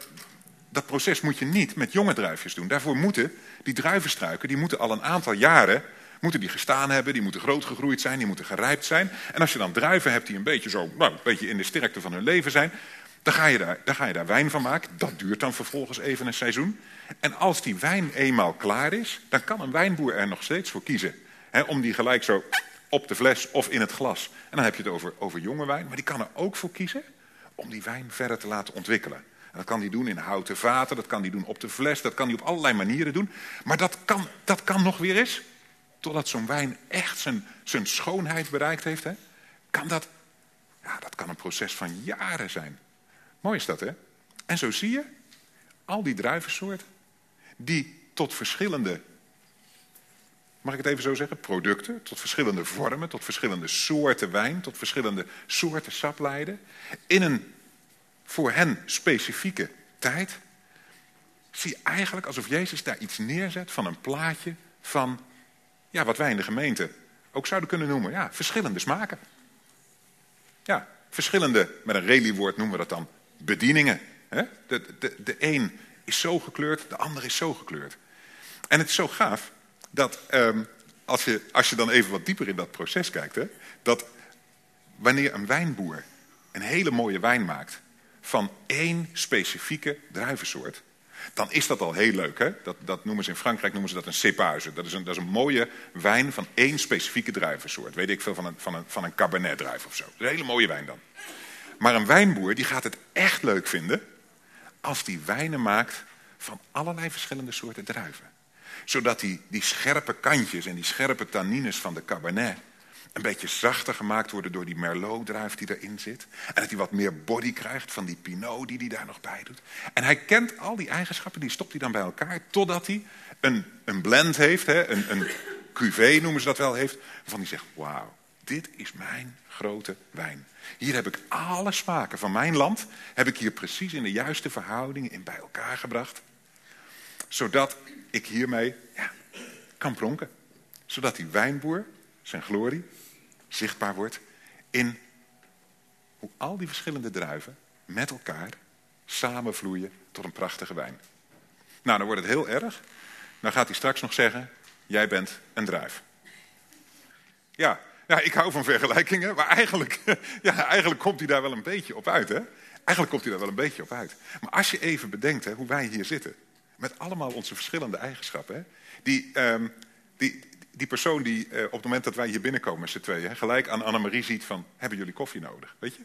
dat proces moet je niet met jonge druifjes doen. Daarvoor moeten die druivenstruiken, die moeten al een aantal jaren moeten die gestaan hebben, die moeten groot gegroeid zijn, die moeten gerijpt zijn. En als je dan druiven hebt die een beetje zo, nou, een beetje in de sterkte van hun leven zijn, dan ga, je daar, dan ga je daar wijn van maken. Dat duurt dan vervolgens even een seizoen. En als die wijn eenmaal klaar is, dan kan een wijnboer er nog steeds voor kiezen. Om die gelijk zo op de fles of in het glas. En dan heb je het over, over jonge wijn. Maar die kan er ook voor kiezen om die wijn verder te laten ontwikkelen. En dat kan die doen in houten vaten, dat kan die doen op de fles, dat kan die op allerlei manieren doen. Maar dat kan, dat kan nog weer eens, totdat zo'n wijn echt zijn, zijn schoonheid bereikt heeft, hè, kan dat, ja, dat kan een proces van jaren zijn. Mooi is dat, hè? En zo zie je al die druivensoorten die tot verschillende, mag ik het even zo zeggen, producten, tot verschillende vormen, tot verschillende soorten wijn, tot verschillende soorten sap leiden, in een voor hen specifieke tijd, zie je eigenlijk alsof Jezus daar iets neerzet van een plaatje van ja, wat wij in de gemeente ook zouden kunnen noemen, ja, verschillende smaken. Ja, verschillende, met een relie-woord noemen we dat dan, bedieningen. De, de, de een is zo gekleurd, de ander is zo gekleurd. En het is zo gaaf dat um, als, je, als je dan even wat dieper in dat proces kijkt, hè, dat wanneer een wijnboer een hele mooie wijn maakt van één specifieke druivensoort, dan is dat al heel leuk. Hè? Dat, dat noemen ze in Frankrijk noemen ze dat een cépage. Dat is een, dat is een mooie wijn van één specifieke druivensoort. Weet ik veel, van een, van een, van een cabernet druif of zo. Een hele mooie wijn dan. Maar een wijnboer die gaat het echt leuk vinden als die wijnen maakt van allerlei verschillende soorten druiven. Zodat die, die scherpe kantjes en die scherpe tannines van de cabernet een beetje zachter gemaakt worden door die Merlot-druif die erin zit. En dat hij wat meer body krijgt van die Pinot die hij daar nog bij doet. En hij kent al die eigenschappen, die stopt hij dan bij elkaar, totdat hij een, een blend heeft, hè, een, een cuvée noemen ze dat wel, heeft, waarvan hij zegt, wauw, dit is mijn grote wijn. Hier heb ik alle smaken van mijn land, heb ik hier precies in de juiste verhoudingen in bij elkaar gebracht. Zodat ik hiermee ja, kan pronken. Zodat die wijnboer, zijn glorie, zichtbaar wordt in hoe al die verschillende druiven met elkaar samenvloeien tot een prachtige wijn. Nou, dan wordt het heel erg. Dan gaat hij straks nog zeggen, jij bent een druif. Ja, ja, ik hou van vergelijkingen, maar eigenlijk, ja, eigenlijk komt hij daar wel een beetje op uit. Hè? Eigenlijk komt hij daar wel een beetje op uit. Maar als je even bedenkt hè, hoe wij hier zitten, met allemaal onze verschillende eigenschappen. Die, um, die, die persoon die uh, op het moment dat wij hier binnenkomen met z'n tweeën, gelijk aan Annemarie ziet van, hebben jullie koffie nodig? Weet je?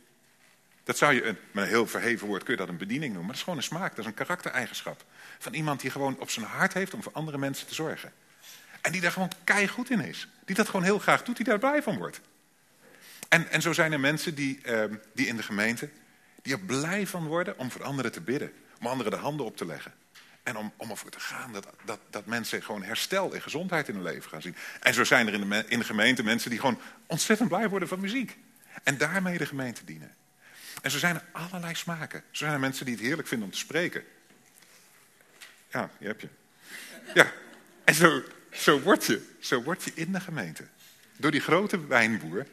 Dat zou je, een, met een heel verheven woord kun je dat een bediening noemen, maar dat is gewoon een smaak, dat is een karaktereigenschap. Van iemand die gewoon op zijn hart heeft om voor andere mensen te zorgen. En die daar gewoon goed in is. Die dat gewoon heel graag doet, die daar blij van wordt. En, en zo zijn er mensen die, uh, die in de gemeente, die er blij van worden om voor anderen te bidden. Om anderen de handen op te leggen. En om, om ervoor te gaan dat, dat, dat mensen gewoon herstel en gezondheid in hun leven gaan zien. En zo zijn er in de, in de gemeente mensen die gewoon ontzettend blij worden van muziek. En daarmee de gemeente dienen. En zo zijn er allerlei smaken. Zo zijn er mensen die het heerlijk vinden om te spreken. Ja, je heb je. Ja, en zo, zo word je, zo word je in de gemeente. Door die grote wijnboer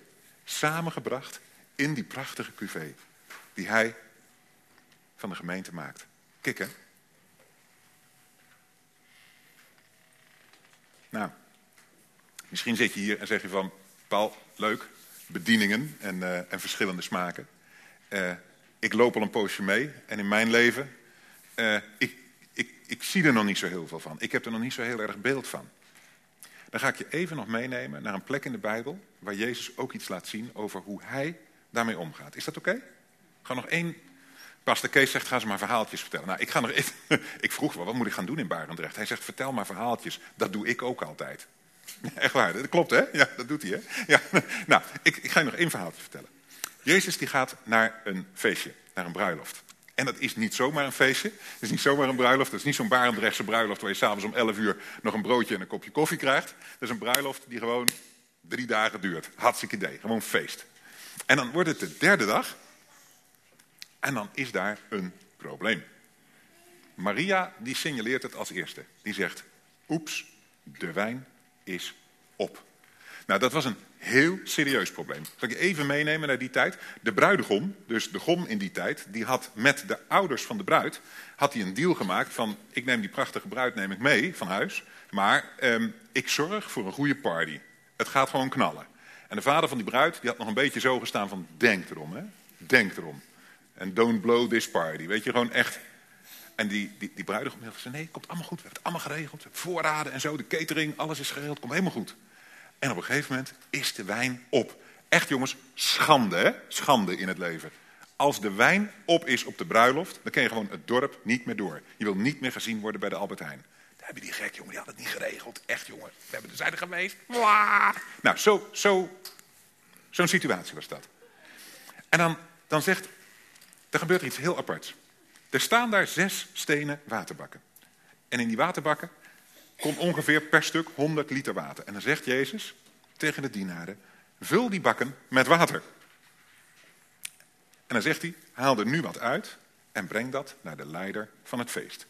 samengebracht in die prachtige cuvée. Die hij van de gemeente maakt. Kikken. Nou, misschien zit je hier en zeg je van, Paul, leuk, bedieningen en, uh, en verschillende smaken. Uh, ik loop al een poosje mee en in mijn leven, uh, ik, ik, ik zie er nog niet zo heel veel van. Ik heb er nog niet zo heel erg beeld van. Dan ga ik je even nog meenemen naar een plek in de Bijbel waar Jezus ook iets laat zien over hoe hij daarmee omgaat. Is dat oké? Okay? Ga nog één. Pastor Kees zegt, ga ze maar verhaaltjes vertellen. Nou, ik, ga nog even... ik vroeg wel, wat moet ik gaan doen in Barendrecht? Hij zegt, vertel maar verhaaltjes. Dat doe ik ook altijd. Echt waar, dat klopt hè? Ja, dat doet hij hè? Ja. Nou, ik, ik ga je nog één verhaaltje vertellen. Jezus die gaat naar een feestje, naar een bruiloft. En dat is niet zomaar een feestje. Het is niet zomaar een bruiloft. Het is niet zo'n Barendrechtse bruiloft waar je s'avonds om 11 uur nog een broodje en een kopje koffie krijgt. Dat is een bruiloft die gewoon drie dagen duurt. Hartstikke idee. Gewoon feest. En dan wordt het de derde dag. En dan is daar een probleem. Maria die signaleert het als eerste. Die zegt, oeps, de wijn is op. Nou, dat was een heel serieus probleem. Zal ik je even meenemen naar die tijd? De bruidegom, dus de gom in die tijd, die had met de ouders van de bruid had hij een deal gemaakt van... ik neem die prachtige bruid neem ik mee van huis... maar eh, ik zorg voor een goede party. Het gaat gewoon knallen. En de vader van die bruid die had nog een beetje zo gestaan van... denk erom, hè? denk erom. En don't blow this party. Weet je, gewoon echt... En die, die, die bruidegom gezegd, nee, komt allemaal goed. We hebben het allemaal geregeld. Voorraden en zo, de catering, alles is geregeld. Komt helemaal goed. En op een gegeven moment is de wijn op. Echt jongens, schande hè? Schande in het leven. Als de wijn op is op de bruiloft, dan kun je gewoon het dorp niet meer door. Je wil niet meer gezien worden bij de Albert Heijn. Daar hebben die gek jongen, die had het niet geregeld. Echt jongen, we hebben de zijde geweest. Nou, zo, zo, zo'n situatie was dat. En dan, dan zegt, er gebeurt iets heel aparts. Er staan daar zes stenen waterbakken. En in die waterbakken komt ongeveer per stuk 100 liter water. En dan zegt Jezus tegen de dienaren, vul die bakken met water. En dan zegt hij, haal er nu wat uit en breng dat naar de leider van het feest.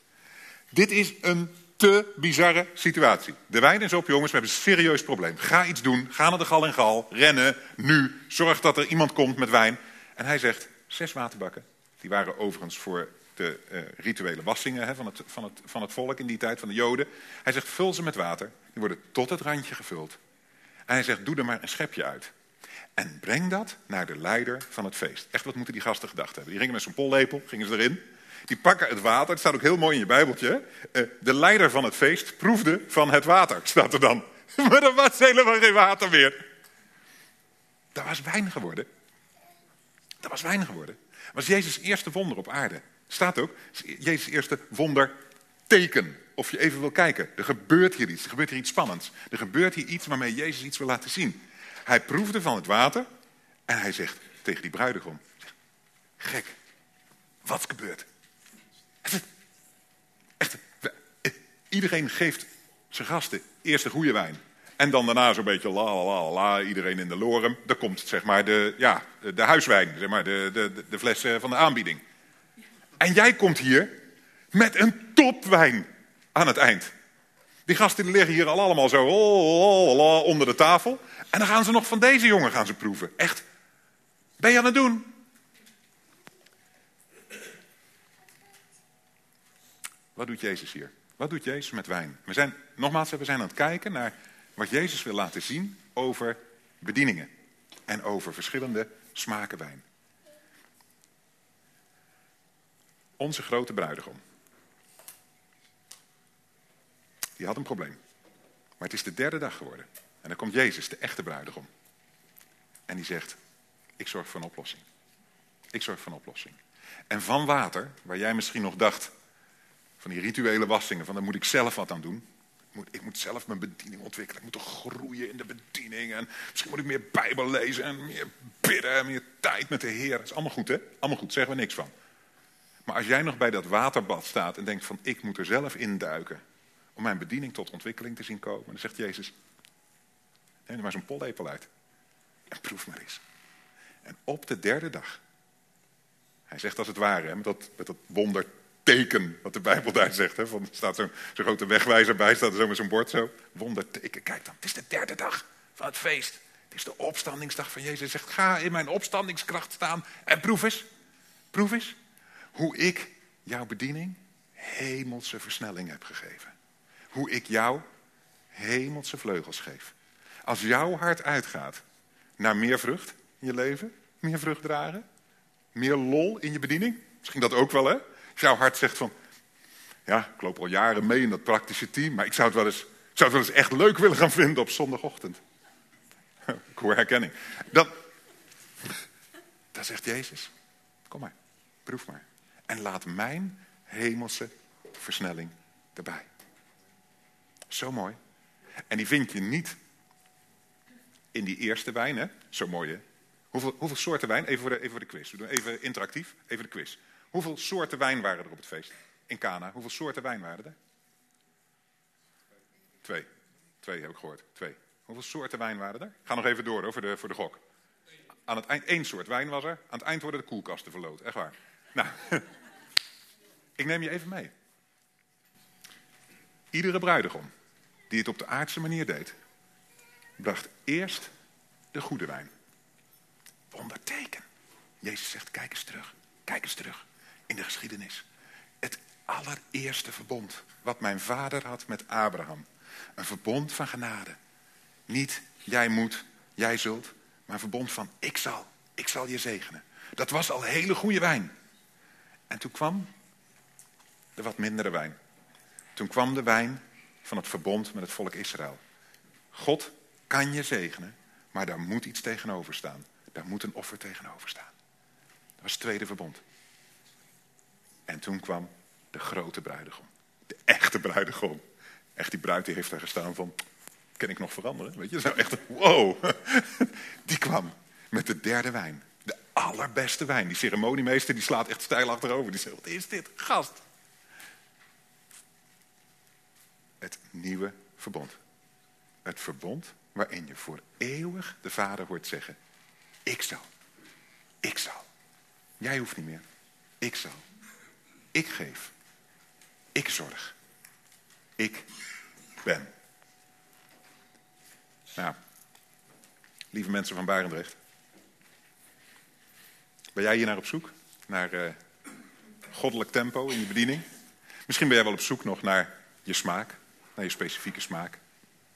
Dit is een te bizarre situatie. De wijn is op, jongens, we hebben een serieus probleem. Ga iets doen, ga naar de gal en gal, rennen, nu, zorg dat er iemand komt met wijn. En hij zegt, zes waterbakken. Die waren overigens voor de uh, rituele wassingen hè, van, het, van, het, van het volk in die tijd, van de Joden. Hij zegt, vul ze met water. Die worden tot het randje gevuld. En hij zegt, doe er maar een schepje uit. En breng dat naar de leider van het feest. Echt, wat moeten die gasten gedacht hebben? Die gingen met zo'n pollepel, gingen ze erin. Die pakken het water, het staat ook heel mooi in je bijbeltje. Uh, de leider van het feest proefde van het water, staat er dan. maar er was helemaal geen water meer. Dat was wijn geworden. Dat was wijn geworden. Was Jezus' eerste wonder op aarde. Staat ook, Jezus' eerste wonderteken. Of je even wil kijken. Er gebeurt hier iets. Er gebeurt hier iets spannends. Er gebeurt hier iets waarmee Jezus iets wil laten zien. Hij proefde van het water. En hij zegt tegen die bruidegom. Gek. Wat gebeurt? Echt, echt, iedereen geeft zijn gasten eerst de goede wijn. En dan daarna zo'n beetje la la la la, iedereen in de lorem. Dan komt zeg maar de, ja, de huiswijn, zeg maar, de, de, de fles van de aanbieding. En jij komt hier met een topwijn aan het eind. Die gasten liggen hier al allemaal zo onder de tafel. En dan gaan ze nog van deze jongen gaan ze proeven. Echt. Ben je aan het doen? Wat doet Jezus hier? Wat doet Jezus met wijn? We zijn, nogmaals, we zijn aan het kijken naar wat Jezus wil laten zien over bedieningen. En over verschillende smaken wijn. Onze grote bruidegom. Die had een probleem. Maar het is de derde dag geworden. En dan komt Jezus, de echte bruidegom. En die zegt, ik zorg voor een oplossing. Ik zorg voor een oplossing. En van water, waar jij misschien nog dacht, van die rituele wassingen, van daar moet ik zelf wat aan doen. Moet, ik moet zelf mijn bediening ontwikkelen. Ik moet groeien in de bediening. En misschien moet ik meer Bijbel lezen en meer bidden en meer tijd met de Heer. Dat is allemaal goed, hè? Allemaal goed, zeggen we niks van. Maar als jij nog bij dat waterbad staat en denkt van ik moet er zelf induiken om mijn bediening tot ontwikkeling te zien komen, dan zegt Jezus, neem er maar zo'n pollepel uit en proef maar eens. En op de derde dag, hij zegt als het ware, met dat, met dat wonderteken wat de Bijbel daar zegt, hè, van, er staat zo'n zo grote wegwijzer bij, staat zo met zo'n bord zo, wonderteken, kijk dan, het is de derde dag van het feest. Het is de opstandingsdag van Jezus. Hij zegt, ga in mijn opstandingskracht staan en proef eens. Proef eens hoe ik jouw bediening hemelse versnelling heb gegeven. Hoe ik jou hemelse vleugels geef. Als jouw hart uitgaat naar meer vrucht in je leven, meer vrucht dragen, meer lol in je bediening, misschien dat ook wel hè. Als jouw hart zegt van, ja, ik loop al jaren mee in dat praktische team, maar ik zou het wel eens, zou het wel eens echt leuk willen gaan vinden op zondagochtend. Ik hoor herkenning. Dan, dan zegt Jezus, kom maar, proef maar. En laat mijn hemelse versnelling erbij. Zo mooi. En die vind je niet in die eerste wijn, hè? Zo mooi, hè? Hoeveel, hoeveel soorten wijn? Even voor, de, even voor de quiz. We doen even interactief, even de quiz. Hoeveel soorten wijn waren er op het feest? In Cana. Hoeveel soorten wijn waren er? Twee. Twee heb ik gehoord. Twee. Hoeveel soorten wijn waren er? Ga nog even door hoor, voor de, voor de gok. Aan het eind, één soort wijn was er. Aan het eind worden de koelkasten verloot. Echt waar. Nou, ik neem je even mee. Iedere bruidegom die het op de aardse manier deed, bracht eerst de goede wijn. Wonderteken. Jezus zegt, kijk eens terug. Kijk eens terug in de geschiedenis. Het allereerste verbond wat mijn vader had met Abraham. Een verbond van genade. Niet jij moet, jij zult, maar een verbond van ik zal, ik zal je zegenen. Dat was al hele goede wijn. En toen kwam de wat mindere wijn. Toen kwam de wijn van het verbond met het volk Israël. God kan je zegenen, maar daar moet iets tegenover staan. Daar moet een offer tegenover staan. Dat was het tweede verbond. En toen kwam de grote bruidegom. De echte bruidegom. Echt die bruid die heeft daar gestaan van, kan ik nog veranderen? Weet je, zo echt, wow. Die kwam met de derde wijn. De allerbeste wijn. Die ceremoniemeester die slaat echt stijl achterover. Die zegt, wat is dit? Gast. Het nieuwe verbond. Het verbond waarin je voor eeuwig de Vader hoort zeggen, ik zal. Ik zal. Jij hoeft niet meer. Ik zal. Ik geef. Ik zorg. Ik ben. Nou, lieve mensen van Barendrecht. Ben jij hier naar op zoek? Naar uh, goddelijk tempo in je bediening? Misschien ben jij wel op zoek nog naar je smaak, naar je specifieke smaak.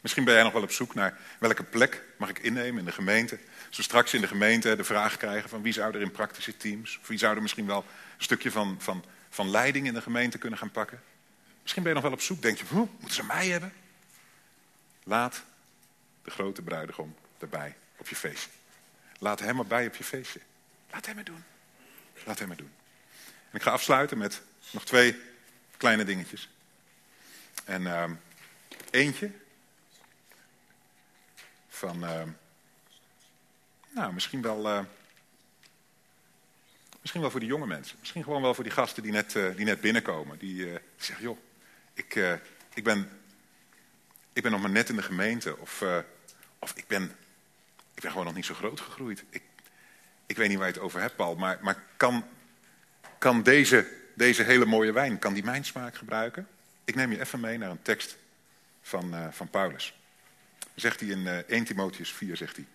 Misschien ben jij nog wel op zoek naar welke plek mag ik innemen in de gemeente. We straks in de gemeente de vraag krijgen van wie zou er in praktische teams... of wie zou er misschien wel een stukje van, van, van leiding in de gemeente kunnen gaan pakken. Misschien ben je nog wel op zoek, denk je, moeten ze mij hebben? Laat de grote bruidegom erbij op je feestje. Laat hem erbij op je feestje. Laat hem het doen. Laat hem het doen. En ik ga afsluiten met nog twee kleine dingetjes. En uh, eentje van, uh, nou misschien wel, uh, misschien wel voor die jonge mensen. Misschien gewoon wel voor die gasten die net, uh, die net binnenkomen. Die, die zeggen, joh, ik, ik, ben, ik ben nog maar net in de gemeente. Of, of ik, ben, ik ben gewoon nog niet zo groot gegroeid. Ik, ik weet niet waar je het over hebt, Paul. Maar, maar kan, kan deze, deze hele mooie wijn, kan die mijn smaak gebruiken? Ik neem je even mee naar een tekst van, van Paulus zegt hij in uh, 1 Timotheus 4, zegt hij.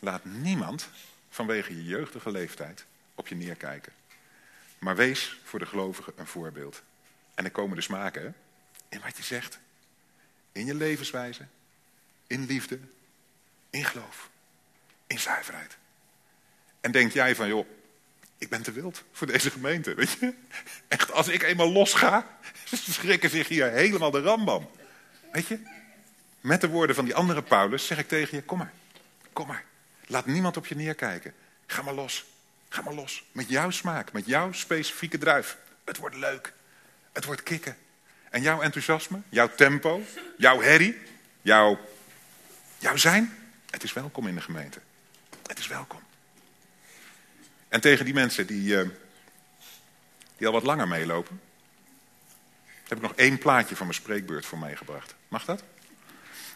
Laat niemand vanwege je jeugdige leeftijd op je neerkijken. Maar wees voor de gelovigen een voorbeeld. En dan komen de smaken, hè? In wat je zegt. In je levenswijze. In liefde. In geloof. In zuiverheid. En denk jij van, joh, ik ben te wild voor deze gemeente, weet je? Echt, als ik eenmaal los ga, schrikken zich hier helemaal de rambam. Weet je? Met de woorden van die andere Paulus zeg ik tegen je, kom maar, kom maar. Laat niemand op je neerkijken. Ga maar los, ga maar los. Met jouw smaak, met jouw specifieke druif. Het wordt leuk, het wordt kicken. En jouw enthousiasme, jouw tempo, jouw herrie, jouw, jouw zijn, het is welkom in de gemeente. Het is welkom. En tegen die mensen die, uh, die al wat langer meelopen, heb ik nog één plaatje van mijn spreekbeurt voor meegebracht. Mag dat?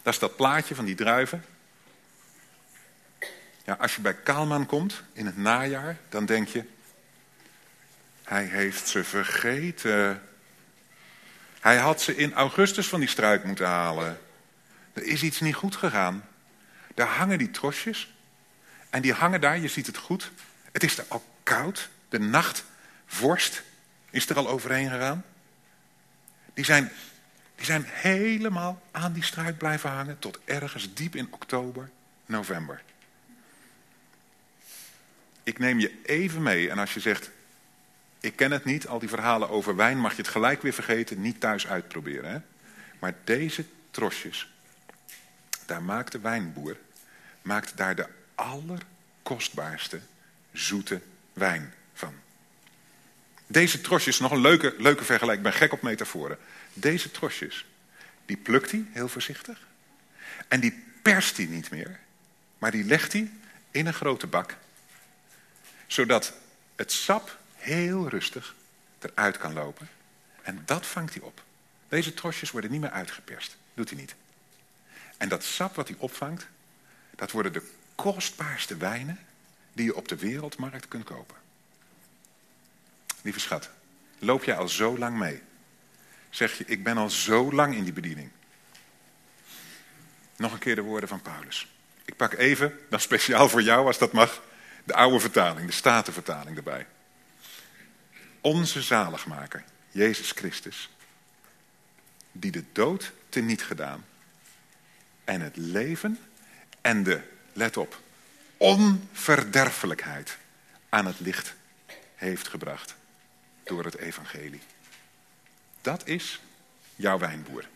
Dat is dat plaatje van die druiven. Ja, als je bij Kaalman komt in het najaar, dan denk je... Hij heeft ze vergeten. Hij had ze in augustus van die struik moeten halen. Er is iets niet goed gegaan. Daar hangen die trosjes. En die hangen daar, je ziet het goed. Het is er al koud. De nacht, vorst, is er al overheen gegaan. Die zijn Die zijn helemaal aan die struik blijven hangen tot ergens diep in oktober, november. Ik neem je even mee en als je zegt, ik ken het niet, al die verhalen over wijn mag je het gelijk weer vergeten, niet thuis uitproberen. Hè? Maar deze trosjes, daar maakt de wijnboer, maakt daar de allerkostbaarste zoete wijn van. Deze trosjes, nog een leuke, leuke vergelijking, ik ben gek op metaforen. Deze trosjes, die plukt hij heel voorzichtig. En die perst hij niet meer, maar die legt hij in een grote bak. Zodat het sap heel rustig eruit kan lopen. En dat vangt hij op. Deze trosjes worden niet meer uitgeperst. Doet hij niet. En dat sap wat hij opvangt, dat worden de kostbaarste wijnen die je op de wereldmarkt kunt kopen. Lieve schat, loop jij al zo lang mee? Zeg je, ik ben al zo lang in die bediening. Nog een keer de woorden van Paulus. Ik pak even, dan speciaal voor jou als dat mag, de oude vertaling, de Statenvertaling erbij. Onze zaligmaker, Jezus Christus, die de dood teniet gedaan en het leven en de, let op, onverderfelijkheid aan het licht heeft gebracht door het evangelie. Dat is jouw wijnboer.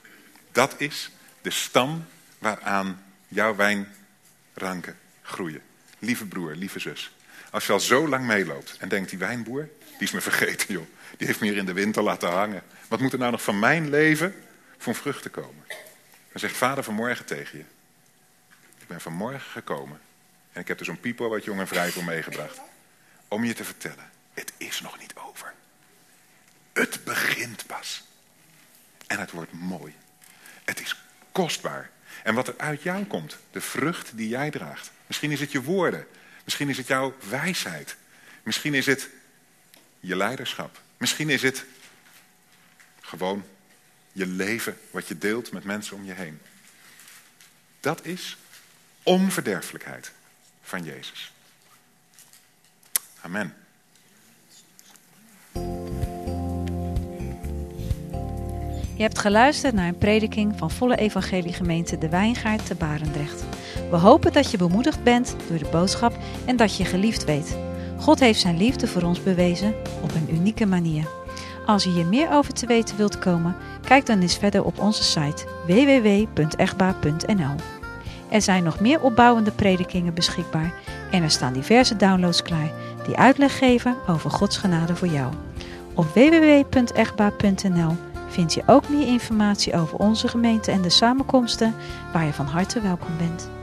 Dat is de stam waaraan jouw wijnranken groeien. Lieve broer, lieve zus. Als je al zo lang meeloopt en denkt, die wijnboer, die is me vergeten joh. Die heeft me hier in de winter laten hangen. Wat moet er nou nog van mijn leven voor vruchten komen? Dan zegt vader vanmorgen tegen je. Ik ben vanmorgen gekomen. En ik heb er zo'n piepo wat jong en vrij voor meegebracht. Om je te vertellen, het is nog niet over. Het begint pas. En het wordt mooi. Het is kostbaar. En wat er uit jou komt, de vrucht die jij draagt. Misschien is het je woorden. Misschien is het jouw wijsheid. Misschien is het je leiderschap. Misschien is het gewoon je leven wat je deelt met mensen om je heen. Dat is onverderfelijkheid van Jezus. Amen. Je hebt geluisterd naar een prediking van Volle Evangelie Gemeente De Wijngaard te Barendrecht. We hopen dat je bemoedigd bent door de boodschap en dat je geliefd weet. God heeft zijn liefde voor ons bewezen op een unieke manier. Als je hier meer over te weten wilt komen, kijk dan eens verder op onze site www.egba.nl. Er zijn nog meer opbouwende predikingen beschikbaar en er staan diverse downloads klaar die uitleg geven over Gods genade voor jou. Op www.egba.nl vind je ook meer informatie over onze gemeente en de samenkomsten waar je van harte welkom bent.